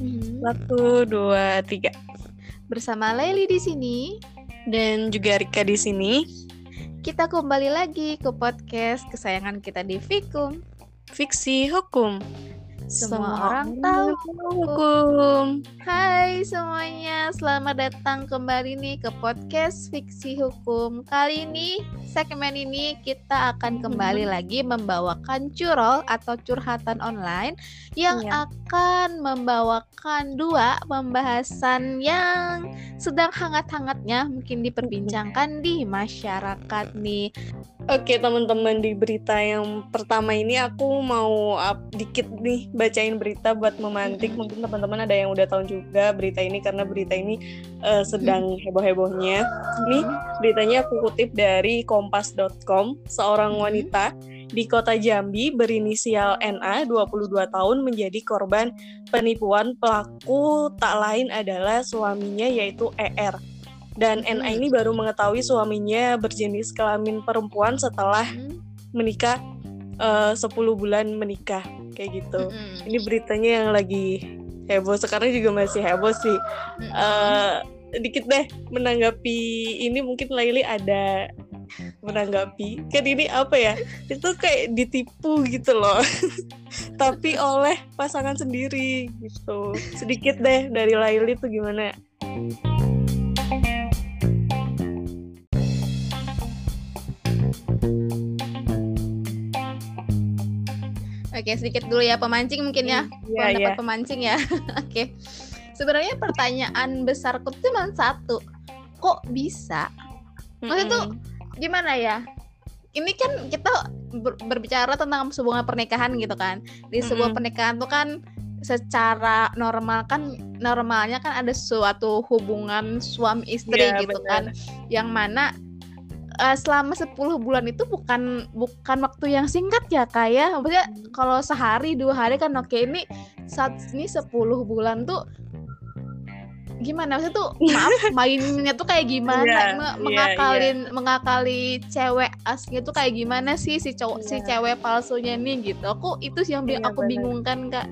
Mhm. Satu, dua, tiga. Bersama Laili di sini, Dan juga Rika di sini. kita kembali lagi ke podcast kesayangan kita di Fikum. Fiksi hukum. Semua orang tahu hukum. Hai semuanya, selamat datang kembali nih ke podcast Fiksi Hukum. Kali ini, segmen ini kita akan kembali lagi membawakan curol atau curhatan online yang Iya. akan membawakan dua pembahasan yang sedang hangat-hangatnya mungkin diperbincangkan di masyarakat nih. Oke teman-teman di berita yang pertama ini aku mau up dikit nih bacain berita buat memantik. Mungkin teman-teman ada yang udah tahu juga berita ini karena berita ini eh, sedang heboh-hebohnya. Nih beritanya aku kutip dari kompas.com seorang wanita di kota Jambi berinisial NA 22 tahun menjadi korban penipuan pelaku tak lain adalah suaminya yaitu ER. Dan Mhm. NA ini baru mengetahui suaminya berjenis kelamin perempuan setelah Mm-mm. menikah eh, 10 bulan menikah kayak gitu. Mm-mm. Ini beritanya yang lagi heboh sekarang juga masih heboh sih. Mm-mm. Eh, dikit deh menanggapi ini mungkin Laili ada menanggapi kan ini apa ya itu kayak ditipu gitu loh tapi oleh pasangan sendiri gitu sedikit deh dari Laili tuh gimana Oke, sedikit dulu ya pemancing mungkin ya. Iya iya dapat pemancing ya. Oke. Sebenarnya pertanyaan besarku cuma satu. Kok bisa? Maksudnya tuh gimana ya? Ini kan kita ber- berbicara tentang hubungan pernikahan gitu kan. Di sebuah Mm-mm. pernikahan tuh kan secara normal kan normalnya kan ada suatu hubungan suami istri Iya, gitu benar. kan. Yang mana eh, selama 10 bulan itu bukan bukan waktu yang singkat ya kayak maksudnya kalau sehari dua hari kan oke. Ini saat ini 10 bulan tuh gimana? Maksudnya tuh maaf mainnya tuh kayak gimana? Iya, Me- iya, mengakalin mengakali cewek aslinya tuh kayak gimana sih? Si cowok si Iya. cewek palsunya nih gitu. Aku itu sih yang Iya, aku benar. bingungkan kak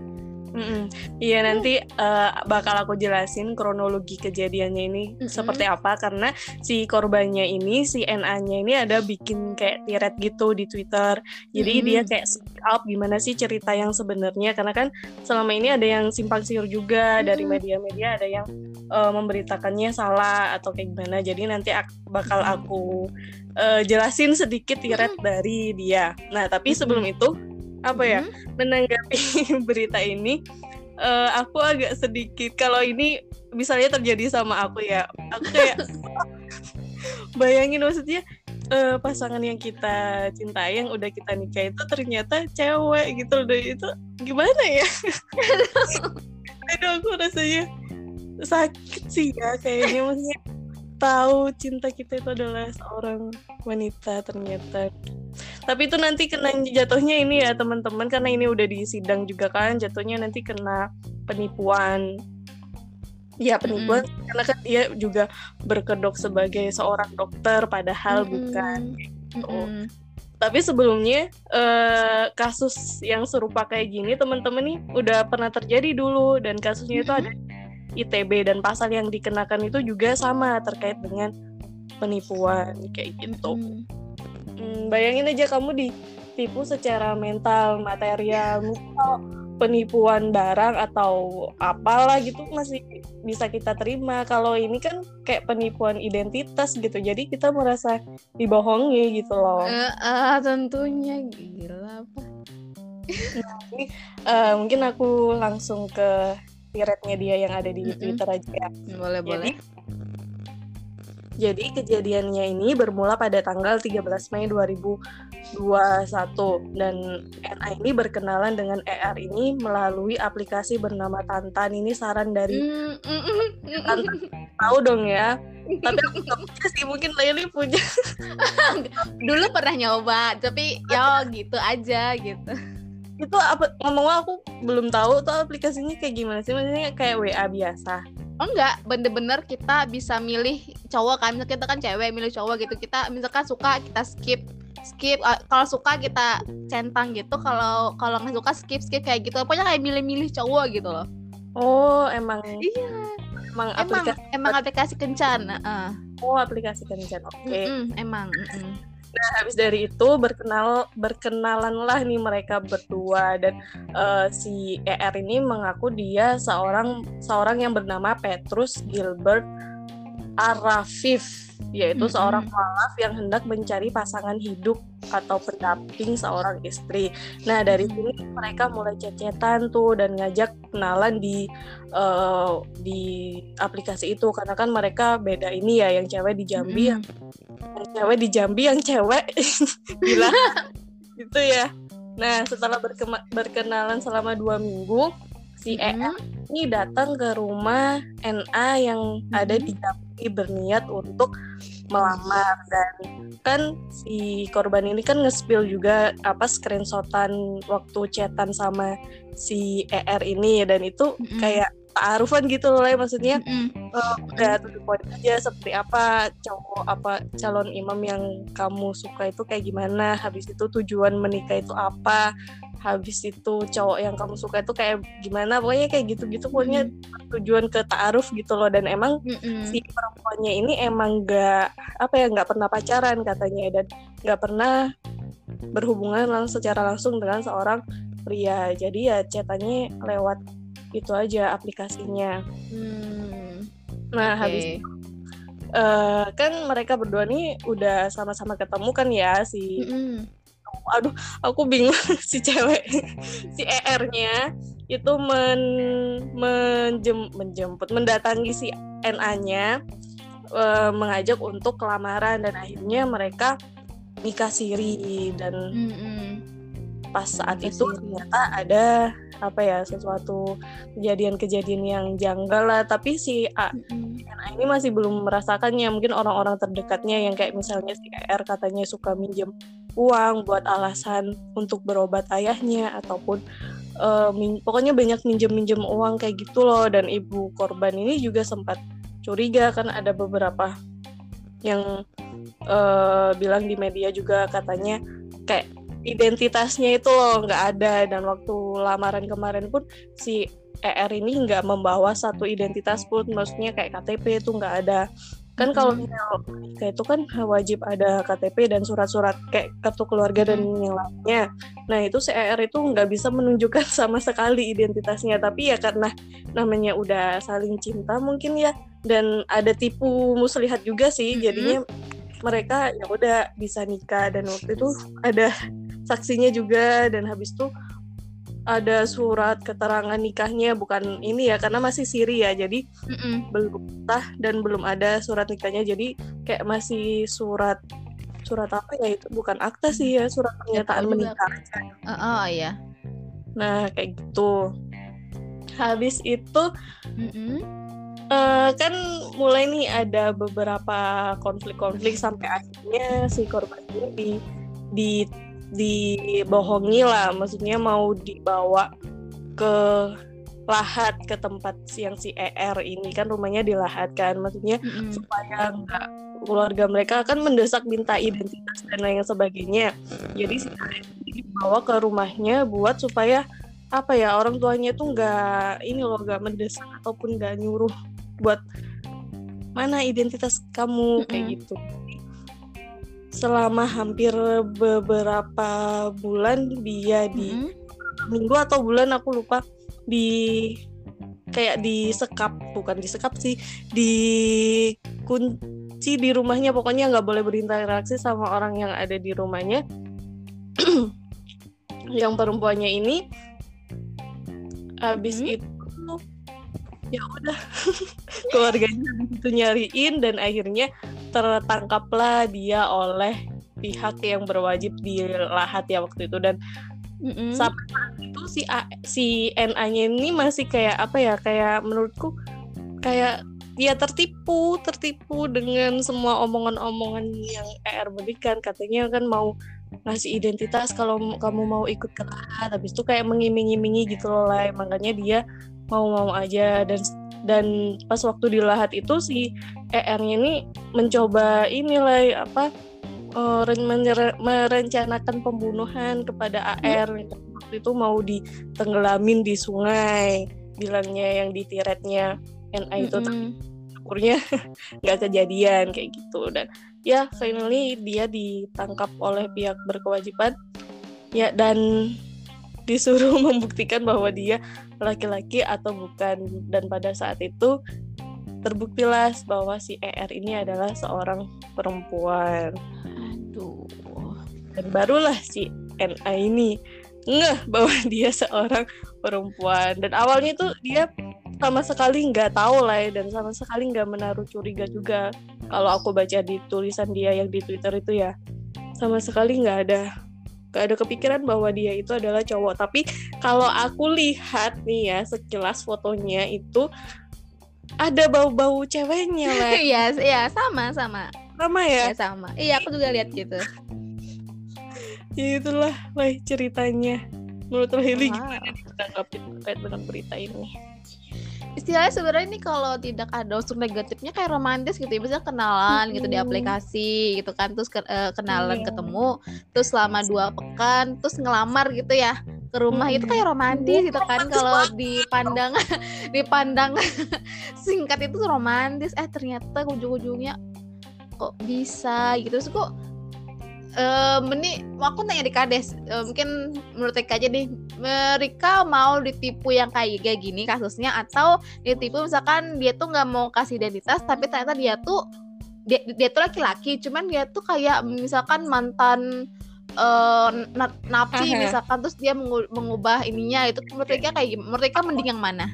Mm-mm. Iya nanti eh, bakal aku jelasin kronologi kejadiannya ini Mm-mm. seperti apa karena si korbannya ini si NA-nya ini ada bikin kayak thread gitu di Twitter. Jadi Mm-mm. dia kayak speak up gimana sih cerita yang sebenarnya karena kan selama ini ada yang simpang siur juga dari Mm-mm. media-media ada yang eh, memberitakannya salah atau kayak gimana. Jadi nanti ak- bakal aku eh, jelasin sedikit thread dari dia. Nah tapi sebelum itu apa ya? Mm-mm. menanggapi berita ini eh, aku agak sedikit kalau ini misalnya terjadi sama aku ya aku kayak bayangin maksudnya eh, pasangan yang kita cintai yang udah kita nikah itu ternyata cewek gitu loh itu gimana ya aduh aku rasanya sakit sih ya kayaknya maksudnya tahu cinta kita itu adalah seorang wanita ternyata. Tapi itu nanti kena jatuhnya ini ya teman-teman karena ini udah di sidang juga kan jatuhnya nanti kena penipuan. Ya penipuan karena kan dia juga berkedok sebagai seorang dokter padahal bukan. Mm-mm. tapi sebelumnya eh, kasus yang serupa kayak gini teman-teman nih udah pernah terjadi dulu dan kasusnya itu ada ITB dan pasal yang dikenakan itu juga sama terkait dengan penipuan kayak gitu. Mm-mm. Hmm, bayangin aja kamu ditipu secara mental, material, misal penipuan barang atau apalah gitu masih bisa kita terima. Kalau ini kan kayak penipuan identitas gitu, jadi kita merasa dibohongi gitu loh. Eh, ah, tentunya gila apa Eh, mungkin aku langsung ke threadnya dia yang ada di Mm-mm. Twitter aja ya. boleh Jadi, boleh Jadi kejadiannya ini bermula pada tanggal 13 Mei 2021 dan NA ini berkenalan dengan ER ini melalui aplikasi bernama Tantan. Ini saran dari Mm, mm, mm, mm, Tantan. Tahu dong ya. Tapi aku nggak punya sih, mungkin Laili punya. dulu pernah nyoba tapi ya gitu aja gitu Itu apa ngomong aku belum tahu tuh aplikasinya kayak gimana sih? Maksudnya kayak WA biasa. oh enggak. Bener-bener kita bisa milih cowok kan. Misalnya kita kan cewek milih cowok gitu. Kita misalkan suka kita skip. Skip uh, kalau suka kita centang gitu. Kalau kalau nggak suka skip skip kayak gitu. Pokoknya kayak milih-milih cowok gitu loh. Oh emang iya. Emang emang aplikasi emang aplikasi kencan uh. oh aplikasi kencan. Oke. Mm-mm, emang mm-mm. Nah, habis dari itu berkenal berkenalanlah nih mereka berdua. Dan eh, si ER ini mengaku dia seorang seorang yang bernama Petrus Gilbert Arafif yaitu seorang mualaf yang hendak mencari pasangan hidup atau pendamping seorang istri. Nah, dari sini mereka mulai cecetan tuh dan ngajak kenalan di eh, di aplikasi itu. Karena kan mereka beda ini ya yang cewek di Jambi yang yang cewek di Jambi yang cewek gila gitu ya. Nah setelah berkema- berkenalan selama dua minggu si ER Mm-mm. ini datang ke rumah NA yang ada di Jambi berniat untuk melamar dan kan si korban ini kan nge-spill juga apa screenshotan waktu chatan sama si ER ini dan itu Mm-mm. kayak taarufan gitu loh Le. maksudnya Mm-mm. Oh, udah to the point aja seperti apa cowok apa calon imam yang kamu suka itu kayak gimana habis itu tujuan menikah itu apa habis itu cowok yang kamu suka itu kayak gimana pokoknya kayak gitu-gitu pokoknya tujuan ke ta'aruf gitu loh dan emang Mm-mm. si perempuannya ini emang gak apa ya nggak pernah pacaran katanya dan nggak pernah berhubungan langsung secara langsung dengan seorang pria jadi ya cetannya lewat itu aja aplikasinya Hmm, nah habis oke. eh kan mereka berdua nih udah sama-sama ketemu kan ya si Mm-mm. aduh aku bingung si cewek si ER-nya itu men, menjem, menjemput mendatangi si NA-nya eh, mengajak untuk kelamaran dan akhirnya mereka nikah siri dan Mm-mm. Pas saat Nikah itu ternyata ada apa ya sesuatu kejadian-kejadian yang janggal lah tapi si A. Nah, ini masih belum merasakannya. Mungkin orang-orang terdekatnya yang kayak misalnya si ER katanya suka minjem uang buat alasan untuk berobat ayahnya ataupun min- pokoknya banyak minjem-minjem uang kayak gitu loh dan ibu korban ini juga sempat curiga kan ada beberapa yang eh, bilang di media juga katanya kayak identitasnya itu loh nggak ada. Dan waktu lamaran kemarin pun si ER ini nggak membawa satu identitas pun. Maksudnya kayak KTP itu nggak ada. Kan kalau nikah itu kan wajib ada KTP dan surat-surat kayak kartu keluarga dan yang lainnya. Nah itu si ER itu nggak bisa menunjukkan sama sekali identitasnya. Tapi ya karena namanya udah saling cinta mungkin ya. Dan ada tipu muslihat juga sih. Jadinya mereka ya udah bisa nikah. Dan waktu itu ada saksinya juga dan habis itu ada surat keterangan nikahnya bukan ini ya karena masih siri ya jadi Mm-mm. belum sah dan belum ada surat nikahnya jadi kayak masih surat surat apa ya itu bukan akta sih ya surat pernyataan juga menikah Oh, oh iya. nah kayak gitu habis itu eh, kan mulai nih ada beberapa konflik-konflik sampai akhirnya si korban ini di di dibohongi lah. Maksudnya mau dibawa ke lahat ke tempat yang si ER ini kan rumahnya di lahat kan. Maksudnya Mm-mm. supaya nggak keluarga mereka akan mendesak minta identitas dan lain sebagainya. Jadi si ER ini dibawa ke rumahnya buat supaya apa ya orang tuanya tuh nggak ini loh nggak mendesak ataupun nggak nyuruh buat mana identitas kamu? Kayak Mm-mm. gitu selama hampir beberapa bulan dia di Mm-mm. minggu atau bulan aku lupa di kayak disekap bukan disekap sih dikunci di rumahnya pokoknya nggak boleh berinteraksi sama orang yang ada di rumahnya yang perempuannya ini habis Mhm. itu ya udah keluarganya itu nyariin dan akhirnya tertangkaplah dia oleh pihak yang berwajib di lahat ya waktu itu. Dan sampai saat itu si A, si NA-nya ini masih kayak apa ya kayak menurutku kayak dia tertipu tertipu dengan semua omongan-omongan yang ER berikan. Katanya kan mau ngasih identitas kalau kamu mau ikut ke lahat habis itu kayak mengiming-imingi gitu loh lah makanya dia mau-mau aja dan dan pas waktu di lahat itu si ER-nya ini mencoba inilah apa uh, merencanakan pembunuhan kepada AR hmm? waktu itu mau ditenggelamin di sungai bilangnya yang ditiretnya NA itu mm-hmm. akhirnya nggak kejadian kayak gitu dan ya finally dia ditangkap oleh pihak berkewajiban ya dan disuruh membuktikan bahwa dia laki-laki atau bukan dan pada saat itu terbuktilah bahwa si ER ini adalah seorang perempuan. Aduh. Dan barulah si NA ini ngeh bahwa dia seorang perempuan dan awalnya tuh dia sama sekali nggak tahu lah ya, dan sama sekali nggak menaruh curiga juga kalau aku baca di tulisan dia yang di Twitter itu ya sama sekali nggak ada nggak ada kepikiran bahwa dia itu adalah cowok tapi kalau aku lihat nih ya sekilas fotonya itu ada bau-bau ceweknya lah. Iya, iya sama sama. Sama ya? ya sama. Iya, aku juga lihat gitu. ya itulah lah ceritanya. Menurut Rahili wow. gimana ditanggapi terkait dengan berita ini? Istilahnya sebenarnya ini kalau tidak ada unsur negatifnya kayak romantis gitu ya misalnya kenalan gitu di aplikasi gitu kan terus ke, uh, kenalan yeah. ketemu terus selama dua pekan terus ngelamar gitu ya ke rumah itu kayak romantis gitu kan kalau dipandang dipandang singkat itu romantis. Eh ternyata ujung-ujungnya kok bisa gitu terus kok uh, ini aku tanya di kades. Uh, mungkin menurut Eka aja nih. Mereka mau ditipu yang kayak gini kasusnya atau ditipu misalkan dia tuh nggak mau kasih identitas tapi ternyata dia tuh dia, dia tuh laki-laki. Cuman dia tuh kayak misalkan mantan uh, napi misalkan terus dia mengubah ininya. Itu mereka kayak mereka mending yang mana?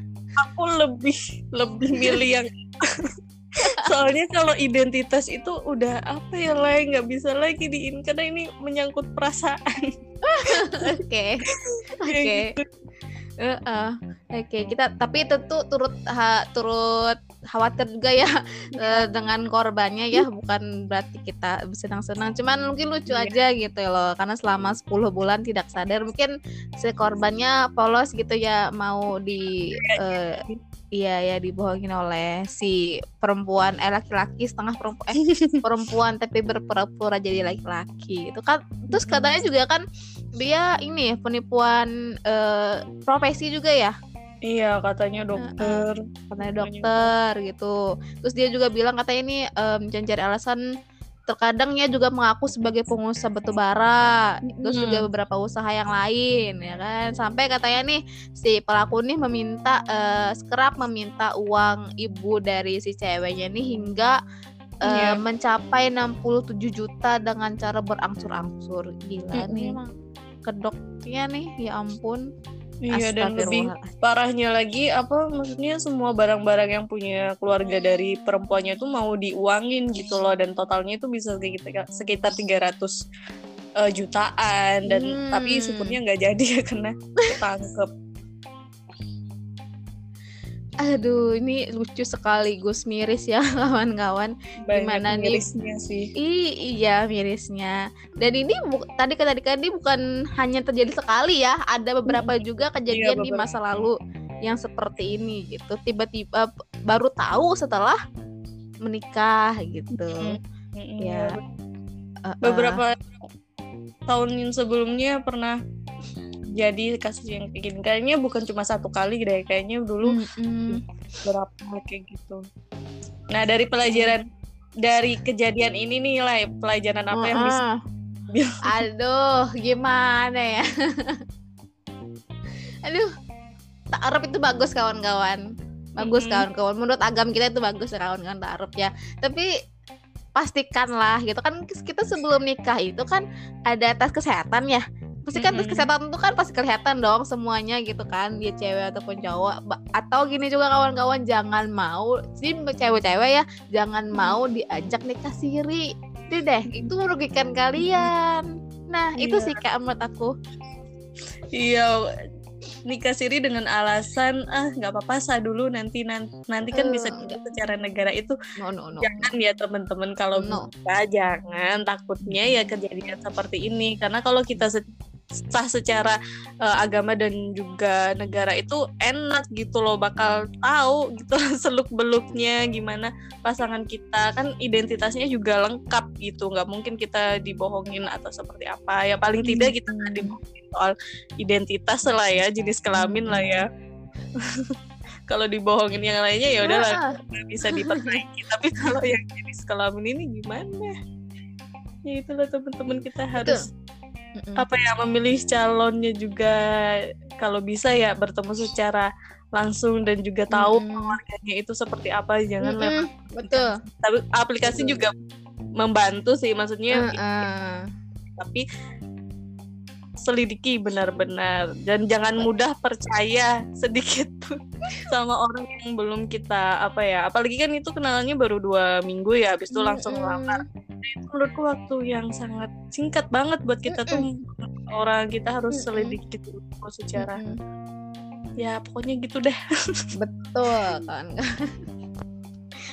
Aku lebih lebih milih yang soalnya kalau identitas itu udah apa ya lah nggak bisa lagi diin karena ini menyangkut perasaan. Oke. Oke. Uh, uh, Oke, okay, kita tapi tentu turut ha, turut khawatir juga ya uh, dengan korbannya ya, bukan berarti kita senang-senang, cuman mungkin lucu yeah. aja gitu loh, karena selama 10 bulan tidak sadar. Mungkin si korbannya polos gitu ya mau di uh, iya ya dibohongin oleh si perempuan eh laki-laki setengah perempuan eh perempuan tapi berpura-pura jadi laki-laki itu kan terus katanya juga kan dia ini penipuan eh, profesi juga ya Iya katanya dokter, katanya dokter gitu. Terus dia juga bilang katanya ini um, jangan cari alasan terkadang ya juga mengaku sebagai pengusaha batu bara terus hmm. juga beberapa usaha yang lain ya kan sampai katanya nih si pelaku nih meminta uh, meminta uang ibu dari si ceweknya nih hingga uh, eh, yeah. mencapai 67 juta dengan cara berangsur-angsur gila hmm. nih emang kedoknya nih ya ampun Iya dan lebih parahnya lagi apa maksudnya semua barang-barang yang punya keluarga dari perempuannya itu mau diuangin gitu loh dan totalnya itu bisa sekitar 300 uh, eh, jutaan dan hmm. tapi syukurnya nggak jadi ya karena ketangkep aduh ini lucu sekali Gus. Miris ya kawan-kawan. Gimana nih? mirisnya sih. I, iya mirisnya. Dan ini bu tadi tadi tadi bukan hanya terjadi sekali ya. Ada beberapa hmm. juga kejadian iya, di masa lalu yang seperti ini gitu. Tiba-tiba baru tahu setelah menikah gitu. Hmm. Hmm, ya. uh, uh. beberapa tahun sebelumnya pernah jadi kasus yang kayak gini. Kayaknya bukan cuma satu kali deh kayaknya dulu mm -hmm. berapa kayak gitu. Nah dari pelajaran dari kejadian ini nih lah pelajaran apa yang bisa aduh gimana ya? Aduh taruh itu bagus kawan-kawan. Bagus mm -hmm. kawan-kawan. Menurut agam kita itu bagus kawan-kawan taruh ya. Tapi pastikanlah gitu. Kan kita sebelum nikah itu kan ada tes kesehatan ya pasti kan mm -hmm. kesehatan itu kan pasti kelihatan dong semuanya gitu kan dia cewek ataupun cowok atau gini juga kawan-kawan jangan mau sih cewek-cewek ya jangan mau diajak nikah siri itu deh itu merugikan kalian nah iya. itu sih kak menurut aku iya nikah siri dengan alasan ah nggak apa-apa sah dulu nanti nanti, nanti kan uh, bisa secara negara itu no, no, no. jangan ya teman-teman kalau no. bisa jangan takutnya ya kejadian seperti ini karena kalau kita sah secara uh, agama dan juga negara itu enak gitu loh bakal tahu gitu seluk beluknya gimana pasangan kita. Kan identitasnya juga lengkap gitu nggak mungkin kita dibohongin atau seperti apa. Ya paling tidak kita nggak dibohongin soal identitas lah ya jenis kelamin lah ya. Kalau dibohongin yang lainnya ya udahlah nggak bisa diperbaiki. Tapi kalau yang jenis kelamin ini gimana? Ya itulah teman-teman kita harus Betul. Apa ya memilih calonnya juga kalau bisa ya bertemu secara langsung dan juga tahu mm. keluarganya itu seperti apa jangan mm -hmm. lewat betul tapi aplikasi betul. juga membantu sih maksudnya uh -uh. tapi selidiki benar-benar. Dan jangan mudah percaya sedikit pun sama orang yang belum kita apa ya apalagi kan itu kenalannya baru dua minggu ya habis itu langsung lamar. Itu menurutku waktu yang sangat singkat banget buat kita tuh. Orang kita harus selidiki dulu secara ya pokoknya gitu deh. Betul kan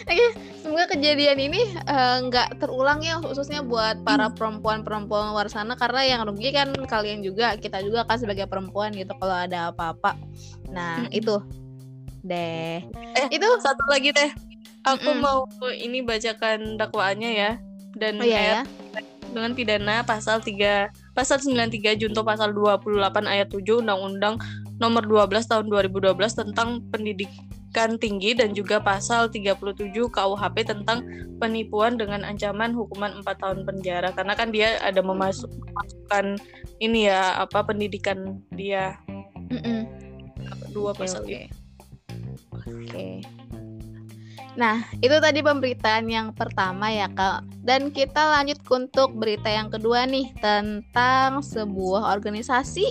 Oke, semoga kejadian ini eh, nggak uh, terulang ya khususnya buat para hmm. perempuan-perempuan luar sana karena yang rugi kan kalian juga, kita juga kan sebagai perempuan gitu kalau ada apa-apa. Nah, hmm. itu deh. Eh, itu satu lagi teh. Aku mm mau ini bacakan dakwaannya ya dan oh, iya, ya? dengan pidana pasal 3 pasal 93 junto pasal 28 ayat 7 Undang-Undang nomor 12 tahun 2012 tentang pendidik pendidikan tinggi dan juga pasal 37 KUHP tentang penipuan dengan ancaman hukuman 4 tahun penjara karena kan dia ada memasuk, memasukkan ini ya apa pendidikan dia mm -mm. dua pasal Oke. Okay. Okay. Nah, itu tadi pemberitaan yang pertama ya, Kak. Dan kita lanjut untuk berita yang kedua nih tentang sebuah organisasi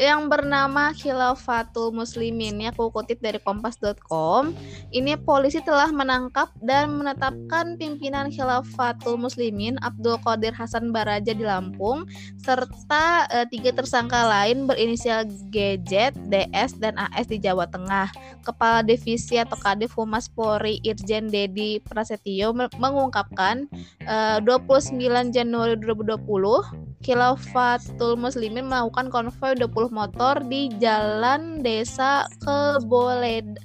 yang bernama Khilafatul Muslimin ya aku kutip dari kompas.com ini polisi telah menangkap dan menetapkan pimpinan Khilafatul Muslimin Abdul Qadir Hasan Baraja di Lampung serta e, tiga tersangka lain berinisial GZ, DS dan AS di Jawa Tengah. Kepala Divisi atau Kadif Humas Polri Irjen Dedi Prasetyo mengungkapkan e, 29 Januari 2020 Khilafatul Muslimin melakukan konvoy 20 motor di jalan desa Keboled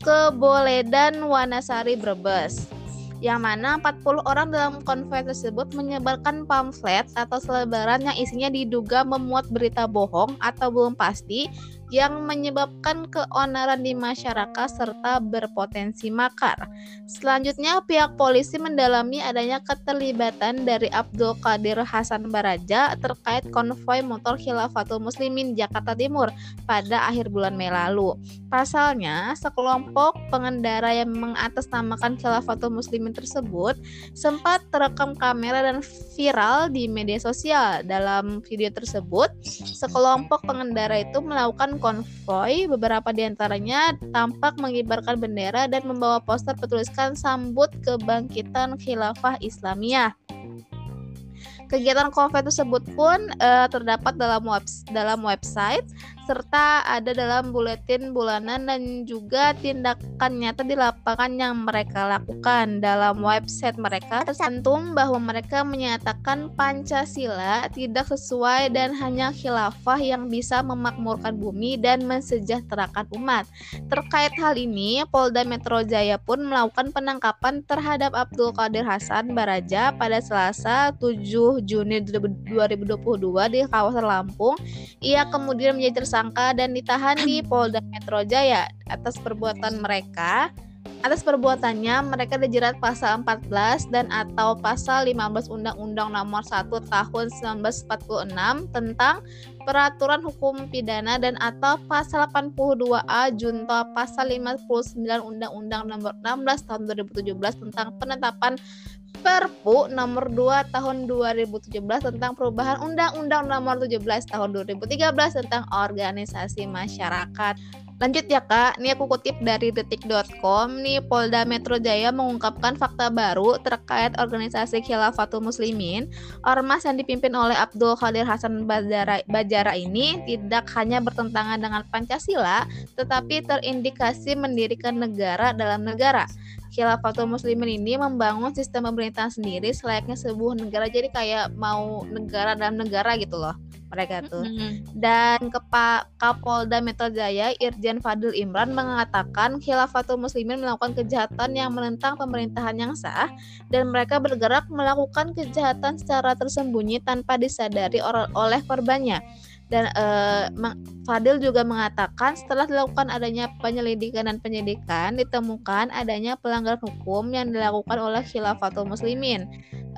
Keboledan Wanasari Brebes yang mana 40 orang dalam konvoy tersebut menyebarkan pamflet atau selebaran yang isinya diduga memuat berita bohong atau belum pasti yang menyebabkan keonaran di masyarakat serta berpotensi makar. Selanjutnya, pihak polisi mendalami adanya keterlibatan dari Abdul Qadir Hasan Baraja terkait konvoi motor Khilafatul Muslimin Jakarta Timur pada akhir bulan Mei lalu. Pasalnya, sekelompok pengendara yang mengatasnamakan Khilafatul Muslimin tersebut sempat terekam kamera dan viral di media sosial. Dalam video tersebut, sekelompok pengendara itu melakukan konvoy, beberapa di antaranya tampak mengibarkan bendera dan membawa poster bertuliskan sambut kebangkitan khilafah Islamiyah. Kegiatan konvoy tersebut pun uh, terdapat dalam web dalam website serta ada dalam buletin bulanan dan juga tindakan nyata di lapangan yang mereka lakukan. Dalam website mereka tercantum bahwa mereka menyatakan Pancasila tidak sesuai dan hanya khilafah yang bisa memakmurkan bumi dan mensejahterakan umat. Terkait hal ini, Polda Metro Jaya pun melakukan penangkapan terhadap Abdul Qadir Hasan Baraja pada Selasa 7 Juni 2022 di kawasan Lampung. Ia kemudian menjadi tersangka tersangka dan ditahan di Polda Metro Jaya atas perbuatan mereka. Atas perbuatannya, mereka dijerat pasal 14 dan atau pasal 15 Undang-Undang Nomor 1 Tahun 1946 tentang peraturan hukum pidana dan atau pasal 82A junto pasal 59 Undang-Undang Nomor 16 Tahun 2017 tentang penetapan Perpu nomor 2 tahun 2017 tentang perubahan Undang-Undang nomor 17 tahun 2013 tentang organisasi masyarakat. Lanjut ya kak, ini aku kutip dari detik.com nih Polda Metro Jaya mengungkapkan fakta baru terkait organisasi Khilafatul Muslimin. Ormas yang dipimpin oleh Abdul Khadir Hasan Bajara, Bajara ini tidak hanya bertentangan dengan Pancasila, tetapi terindikasi mendirikan negara dalam negara. Khilafatul Muslimin ini membangun sistem pemerintahan sendiri selayaknya sebuah negara. Jadi kayak mau negara dalam negara gitu loh mereka tuh. Mm-hmm. Dan Kepa Kapolda Metro Jaya Irjen Fadil Imran mengatakan Khilafatul Muslimin melakukan kejahatan yang menentang pemerintahan yang sah dan mereka bergerak melakukan kejahatan secara tersembunyi tanpa disadari oleh korbannya dan uh, Fadil juga mengatakan setelah dilakukan adanya penyelidikan dan penyidikan ditemukan adanya pelanggaran hukum yang dilakukan oleh Khilafatul Muslimin.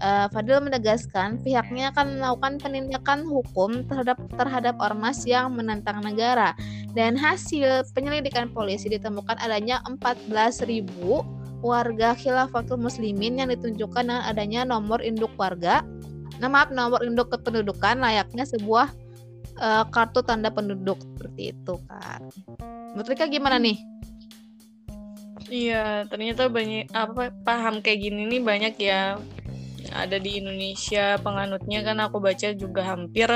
Uh, Fadil menegaskan pihaknya akan melakukan penindakan hukum terhadap terhadap ormas yang menentang negara dan hasil penyelidikan polisi ditemukan adanya 14.000 warga Khilafatul Muslimin yang ditunjukkan dengan adanya nomor induk warga. Nah, maaf, nomor induk kependudukan layaknya sebuah uh, kartu tanda penduduk seperti itu kan. Menurut Rika gimana nih? Iya, ternyata banyak apa paham kayak gini nih banyak ya ada di Indonesia penganutnya kan aku baca juga hampir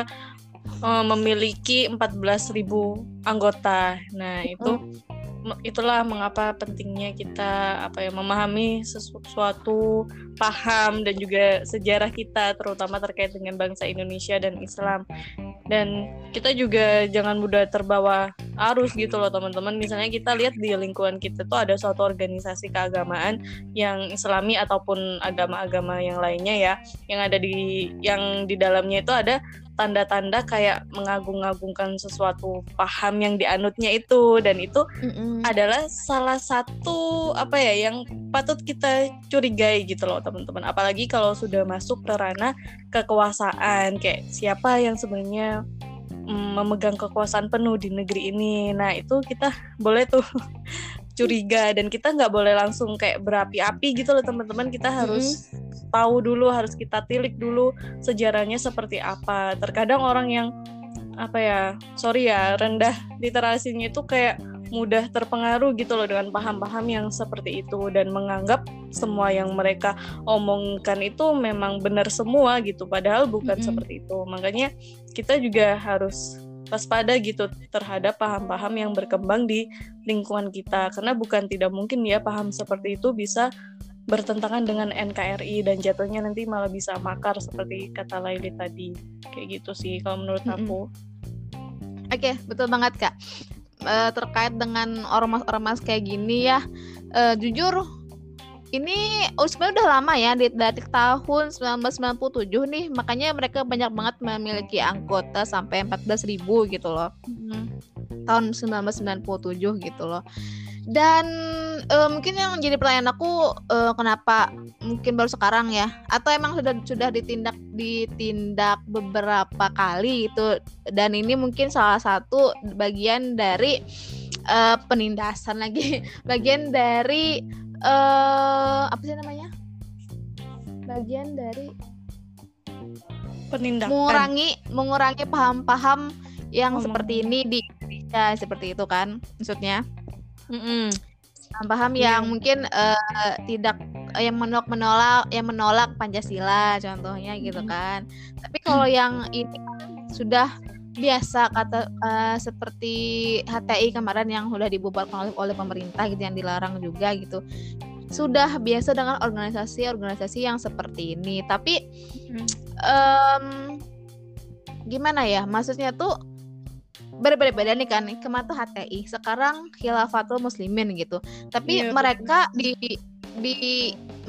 uh, memiliki 14.000 anggota. Nah, itu itulah mengapa pentingnya kita apa ya memahami sesuatu paham dan juga sejarah kita terutama terkait dengan bangsa Indonesia dan Islam. Dan kita juga jangan mudah terbawa arus gitu loh teman-teman. Misalnya kita lihat di lingkungan kita tuh ada suatu organisasi keagamaan yang islami ataupun agama-agama yang lainnya ya yang ada di yang di dalamnya itu ada tanda-tanda kayak mengagung-agungkan sesuatu paham yang dianutnya itu. Dan itu mm-hmm. adalah salah satu apa ya yang patut kita curigai gitu loh teman-teman. Apalagi kalau sudah masuk ke ranah kekuasaan kayak siapa yang sebenarnya mm, memegang kekuasaan penuh di negeri ini. Nah itu kita boleh tuh curiga. Dan kita nggak boleh langsung kayak berapi-api gitu loh teman-teman. Kita harus hmm. Tahu dulu harus kita tilik dulu sejarahnya seperti apa. Terkadang orang yang apa ya sorry ya rendah literasinya itu kayak mudah terpengaruh gitu loh dengan paham-paham yang seperti itu dan menganggap semua yang mereka omongkan itu memang benar semua gitu padahal bukan mm -hmm. seperti itu. Makanya kita juga harus waspada gitu terhadap paham-paham yang berkembang di lingkungan kita. Karena bukan tidak mungkin ya paham seperti itu bisa bertentangan dengan NKRI dan jatuhnya nanti malah bisa makar seperti kata Laili tadi kayak gitu sih kalau menurut aku. Oke okay, betul banget kak. E, terkait dengan ormas-ormas kayak gini ya, e, jujur ini sebenarnya udah lama ya dari tahun 1997 nih makanya mereka banyak banget memiliki anggota sampai 14 ribu gitu loh hmm. tahun 1997 gitu loh dan uh, mungkin yang jadi pertanyaan aku uh, kenapa mungkin baru sekarang ya? Atau emang sudah sudah ditindak ditindak beberapa kali gitu? Dan ini mungkin salah satu bagian dari uh, penindasan lagi. Bagian dari uh, apa sih namanya? Bagian dari penindakan. mengurangi mengurangi paham-paham yang oh, seperti ini di Indonesia seperti itu kan maksudnya mm -mm. paham yeah. yang mungkin uh, tidak yang menolak menolak yang menolak Pancasila contohnya gitu kan tapi kalau yang ini kan sudah biasa kata uh, seperti HTI kemarin yang sudah dibubarkan oleh, oleh pemerintah gitu yang dilarang juga gitu sudah biasa dengan organisasi-organisasi yang seperti ini tapi hmm. um, gimana ya maksudnya tuh berbeda-beda nih kan kematu HTI sekarang khilafatul muslimin gitu. Tapi yeah, mereka betul. di di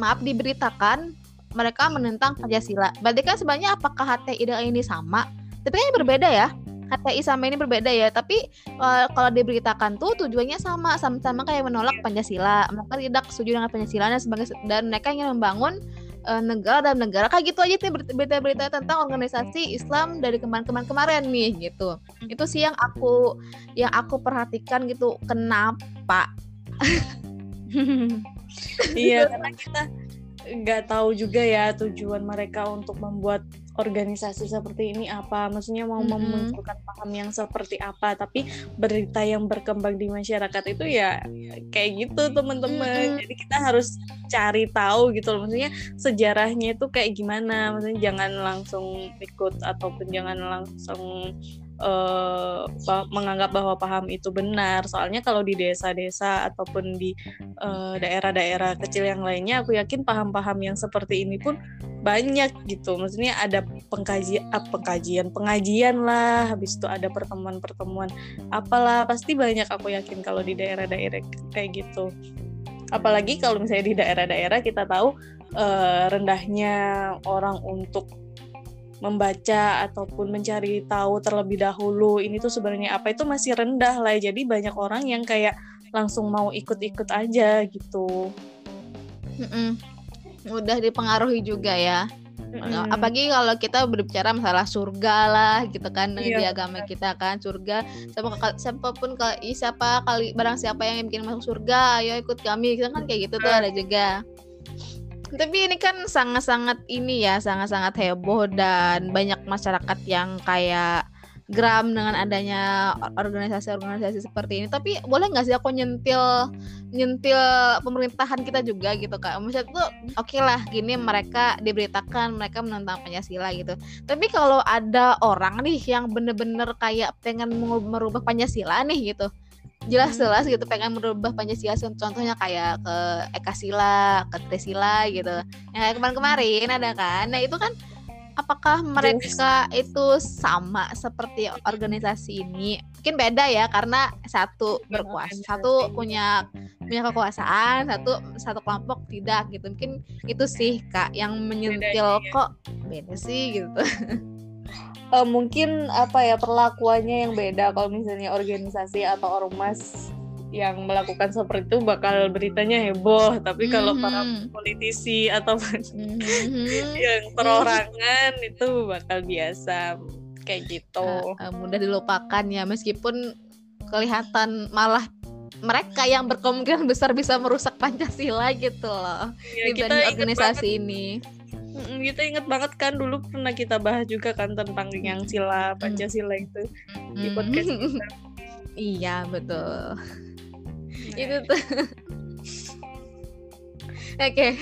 maaf diberitakan mereka menentang Pancasila. Berarti kan sebenarnya apakah HTI dengan ini sama? Tapi kan berbeda ya. HTI sama ini berbeda ya. Tapi uh, kalau diberitakan tuh tujuannya sama. Sama-sama kayak menolak Pancasila. Mereka tidak setuju dengan Pancasila dan sebagai dan mereka ingin membangun uh, negara dan negara. Kayak gitu aja berita-berita tentang organisasi Islam dari kemarin-kemarin kemarin nih gitu. Itu sih yang aku yang aku perhatikan gitu kenapa? Iya karena kita nggak tahu juga ya tujuan mereka untuk membuat organisasi seperti ini apa maksudnya mau mm -hmm. memunculkan paham yang seperti apa tapi berita yang berkembang di masyarakat itu ya kayak gitu teman-teman mm -hmm. jadi kita harus cari tahu gitu loh maksudnya sejarahnya itu kayak gimana maksudnya jangan langsung ikut ataupun jangan langsung uh, menganggap bahwa paham itu benar. Soalnya kalau di desa-desa ataupun di daerah daerah-daerah kecil yang lainnya, aku yakin paham-paham yang seperti ini pun banyak gitu. Maksudnya ada pengkajian, uh, pengkajian, pengajian lah. Habis itu ada pertemuan-pertemuan, apalah pasti banyak. Aku yakin kalau di daerah-daerah kayak gitu. Apalagi kalau misalnya di daerah-daerah kita tahu uh, rendahnya orang untuk membaca ataupun mencari tahu terlebih dahulu ini tuh sebenarnya apa itu masih rendah lah jadi banyak orang yang kayak langsung mau ikut-ikut aja gitu Mm-mm. Mudah dipengaruhi juga ya. Mm-mm. apalagi kalau kita berbicara masalah surga lah gitu kan iya. di agama kita kan surga. Siapa siapa pun siapa kali barang siapa yang bikin masuk surga ayo ikut kami kita kan kayak gitu tuh ada juga. Tapi ini kan sangat-sangat ini ya, sangat-sangat heboh dan banyak masyarakat yang kayak gram dengan adanya organisasi-organisasi seperti ini. Tapi boleh nggak sih aku nyentil nyentil pemerintahan kita juga gitu kak? Maksudnya tuh oke okay lah, gini mereka diberitakan mereka menentang Pancasila gitu. Tapi kalau ada orang nih yang bener-bener kayak pengen merubah Pancasila nih gitu, jelas-jelas gitu pengen merubah Pancasila contohnya kayak ke Eka Sila, ke Trisila gitu. Yang kemarin-kemarin ada kan. Nah, itu kan apakah mereka yes. itu sama seperti organisasi ini? Mungkin beda ya karena satu iya, berkuasa, satu punya punya kekuasaan, satu satu kelompok tidak gitu. Mungkin itu sih Kak yang menyentil kok beda sih gitu. uh, mungkin apa ya perlakuannya yang beda kalau misalnya organisasi atau ormas yang melakukan seperti itu bakal beritanya heboh tapi kalau mm -hmm. para politisi atau mm -hmm. yang perorangan itu bakal biasa kayak gitu uh, uh, mudah dilupakan ya meskipun kelihatan malah mereka yang berkemungkinan besar bisa merusak Pancasila gitu loh ya, dibanding organisasi ini kita inget banget kan dulu pernah kita bahas juga kan tentang yang sila Pancasila itu di podcast kita. Iya betul. Nah. Itu tuh. Oke. Okay.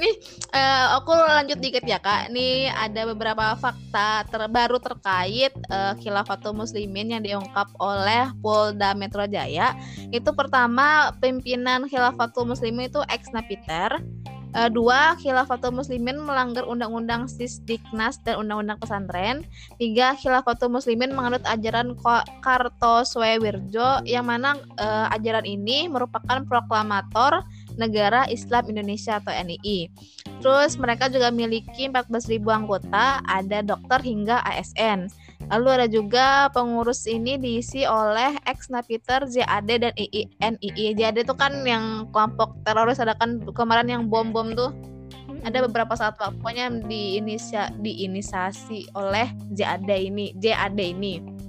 Nih, uh, aku lanjut dikit ya kak. Nih ada beberapa fakta terbaru terkait uh, khilafatul muslimin yang diungkap oleh Polda Metro Jaya. Itu pertama pimpinan khilafatul muslimin itu ex Napiter Uh, dua, khilafatul muslimin melanggar undang-undang Sisdiknas dan undang-undang pesantren. Tiga, khilafatul muslimin menganut ajaran Kartosuewirjo yang mana uh, ajaran ini merupakan proklamator negara Islam Indonesia atau NII. Terus mereka juga memiliki 14.000 anggota, ada dokter hingga ASN. Lalu ada juga pengurus ini diisi oleh ex Napiter, JAD dan II, NII. JAD itu kan yang kelompok teroris ada kan kemarin yang bom-bom tuh. Ada beberapa saat pokoknya diinisia, diinisiasi oleh JAD ini, JAD ini.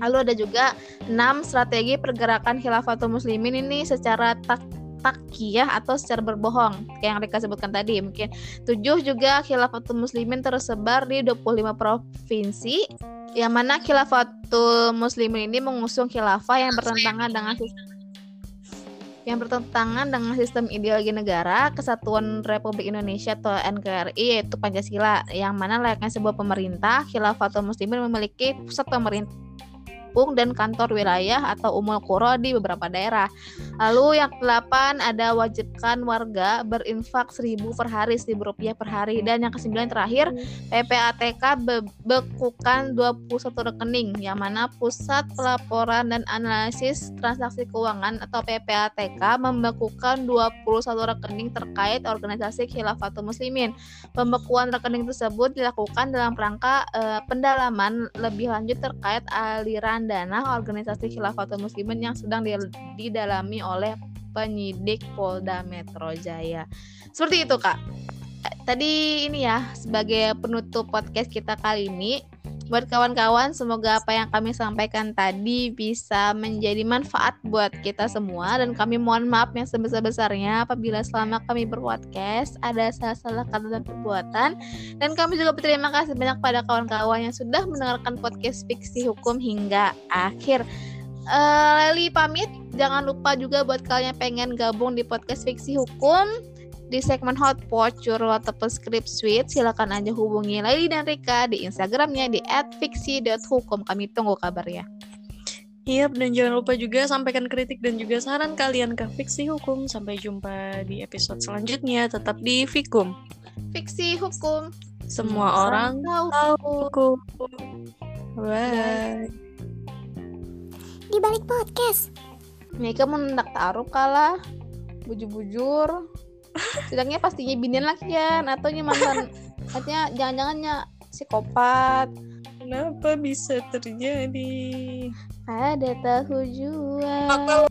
Lalu ada juga enam strategi pergerakan khilafatul muslimin ini secara tak takiyah atau secara berbohong kayak yang Rika sebutkan tadi. Mungkin tujuh juga khilafatul muslimin tersebar di 25 provinsi yang mana khilafatul muslimin ini mengusung khilafah yang bertentangan dengan sistem yang bertentangan dengan sistem ideologi negara Kesatuan Republik Indonesia atau NKRI yaitu Pancasila yang mana layaknya sebuah pemerintah khilafatul muslimin memiliki pusat pemerintah kampung dan kantor wilayah atau umul kuro di beberapa daerah. Lalu yang kedelapan ada wajibkan warga berinfak seribu per hari, seribu rupiah per hari. Dan yang kesembilan terakhir PPATK bekukan 21 rekening yang mana Pusat Pelaporan dan Analisis Transaksi Keuangan atau PPATK membekukan 21 rekening terkait organisasi Khilafatul Muslimin. Pembekuan rekening tersebut dilakukan dalam rangka uh, pendalaman lebih lanjut terkait aliran dana organisasi Khilafatul Muslimin yang sedang didalami oleh penyidik Polda Metro Jaya. Seperti itu, Kak. Tadi ini ya sebagai penutup podcast kita kali ini buat kawan-kawan semoga apa yang kami sampaikan tadi bisa menjadi manfaat buat kita semua. Dan kami mohon maaf yang sebesar-besarnya apabila selama kami berpodcast ada salah-salah kata dan perbuatan. Dan kami juga berterima kasih banyak pada kawan-kawan yang sudah mendengarkan podcast fiksi hukum hingga akhir. Uh, Leli pamit. Jangan lupa juga buat kalian yang pengen gabung di podcast fiksi hukum di segmen Hotpot Curhat atau Script Suite silakan aja hubungi Laili dan Rika di Instagramnya di @fiksi.hukum kami tunggu kabarnya Iya, dan jangan lupa juga sampaikan kritik dan juga saran kalian ke Fiksi Hukum. Sampai jumpa di episode selanjutnya. Tetap di Fikum. Fiksi Hukum Semua orang tahu hukum. Bye. Di balik podcast. Mika mendak taruh kalah bujur-bujur sidangnya pastinya binian lagi kan atau mantan. Artinya jangan-jangannya psikopat. Kenapa bisa terjadi? ada tahu jual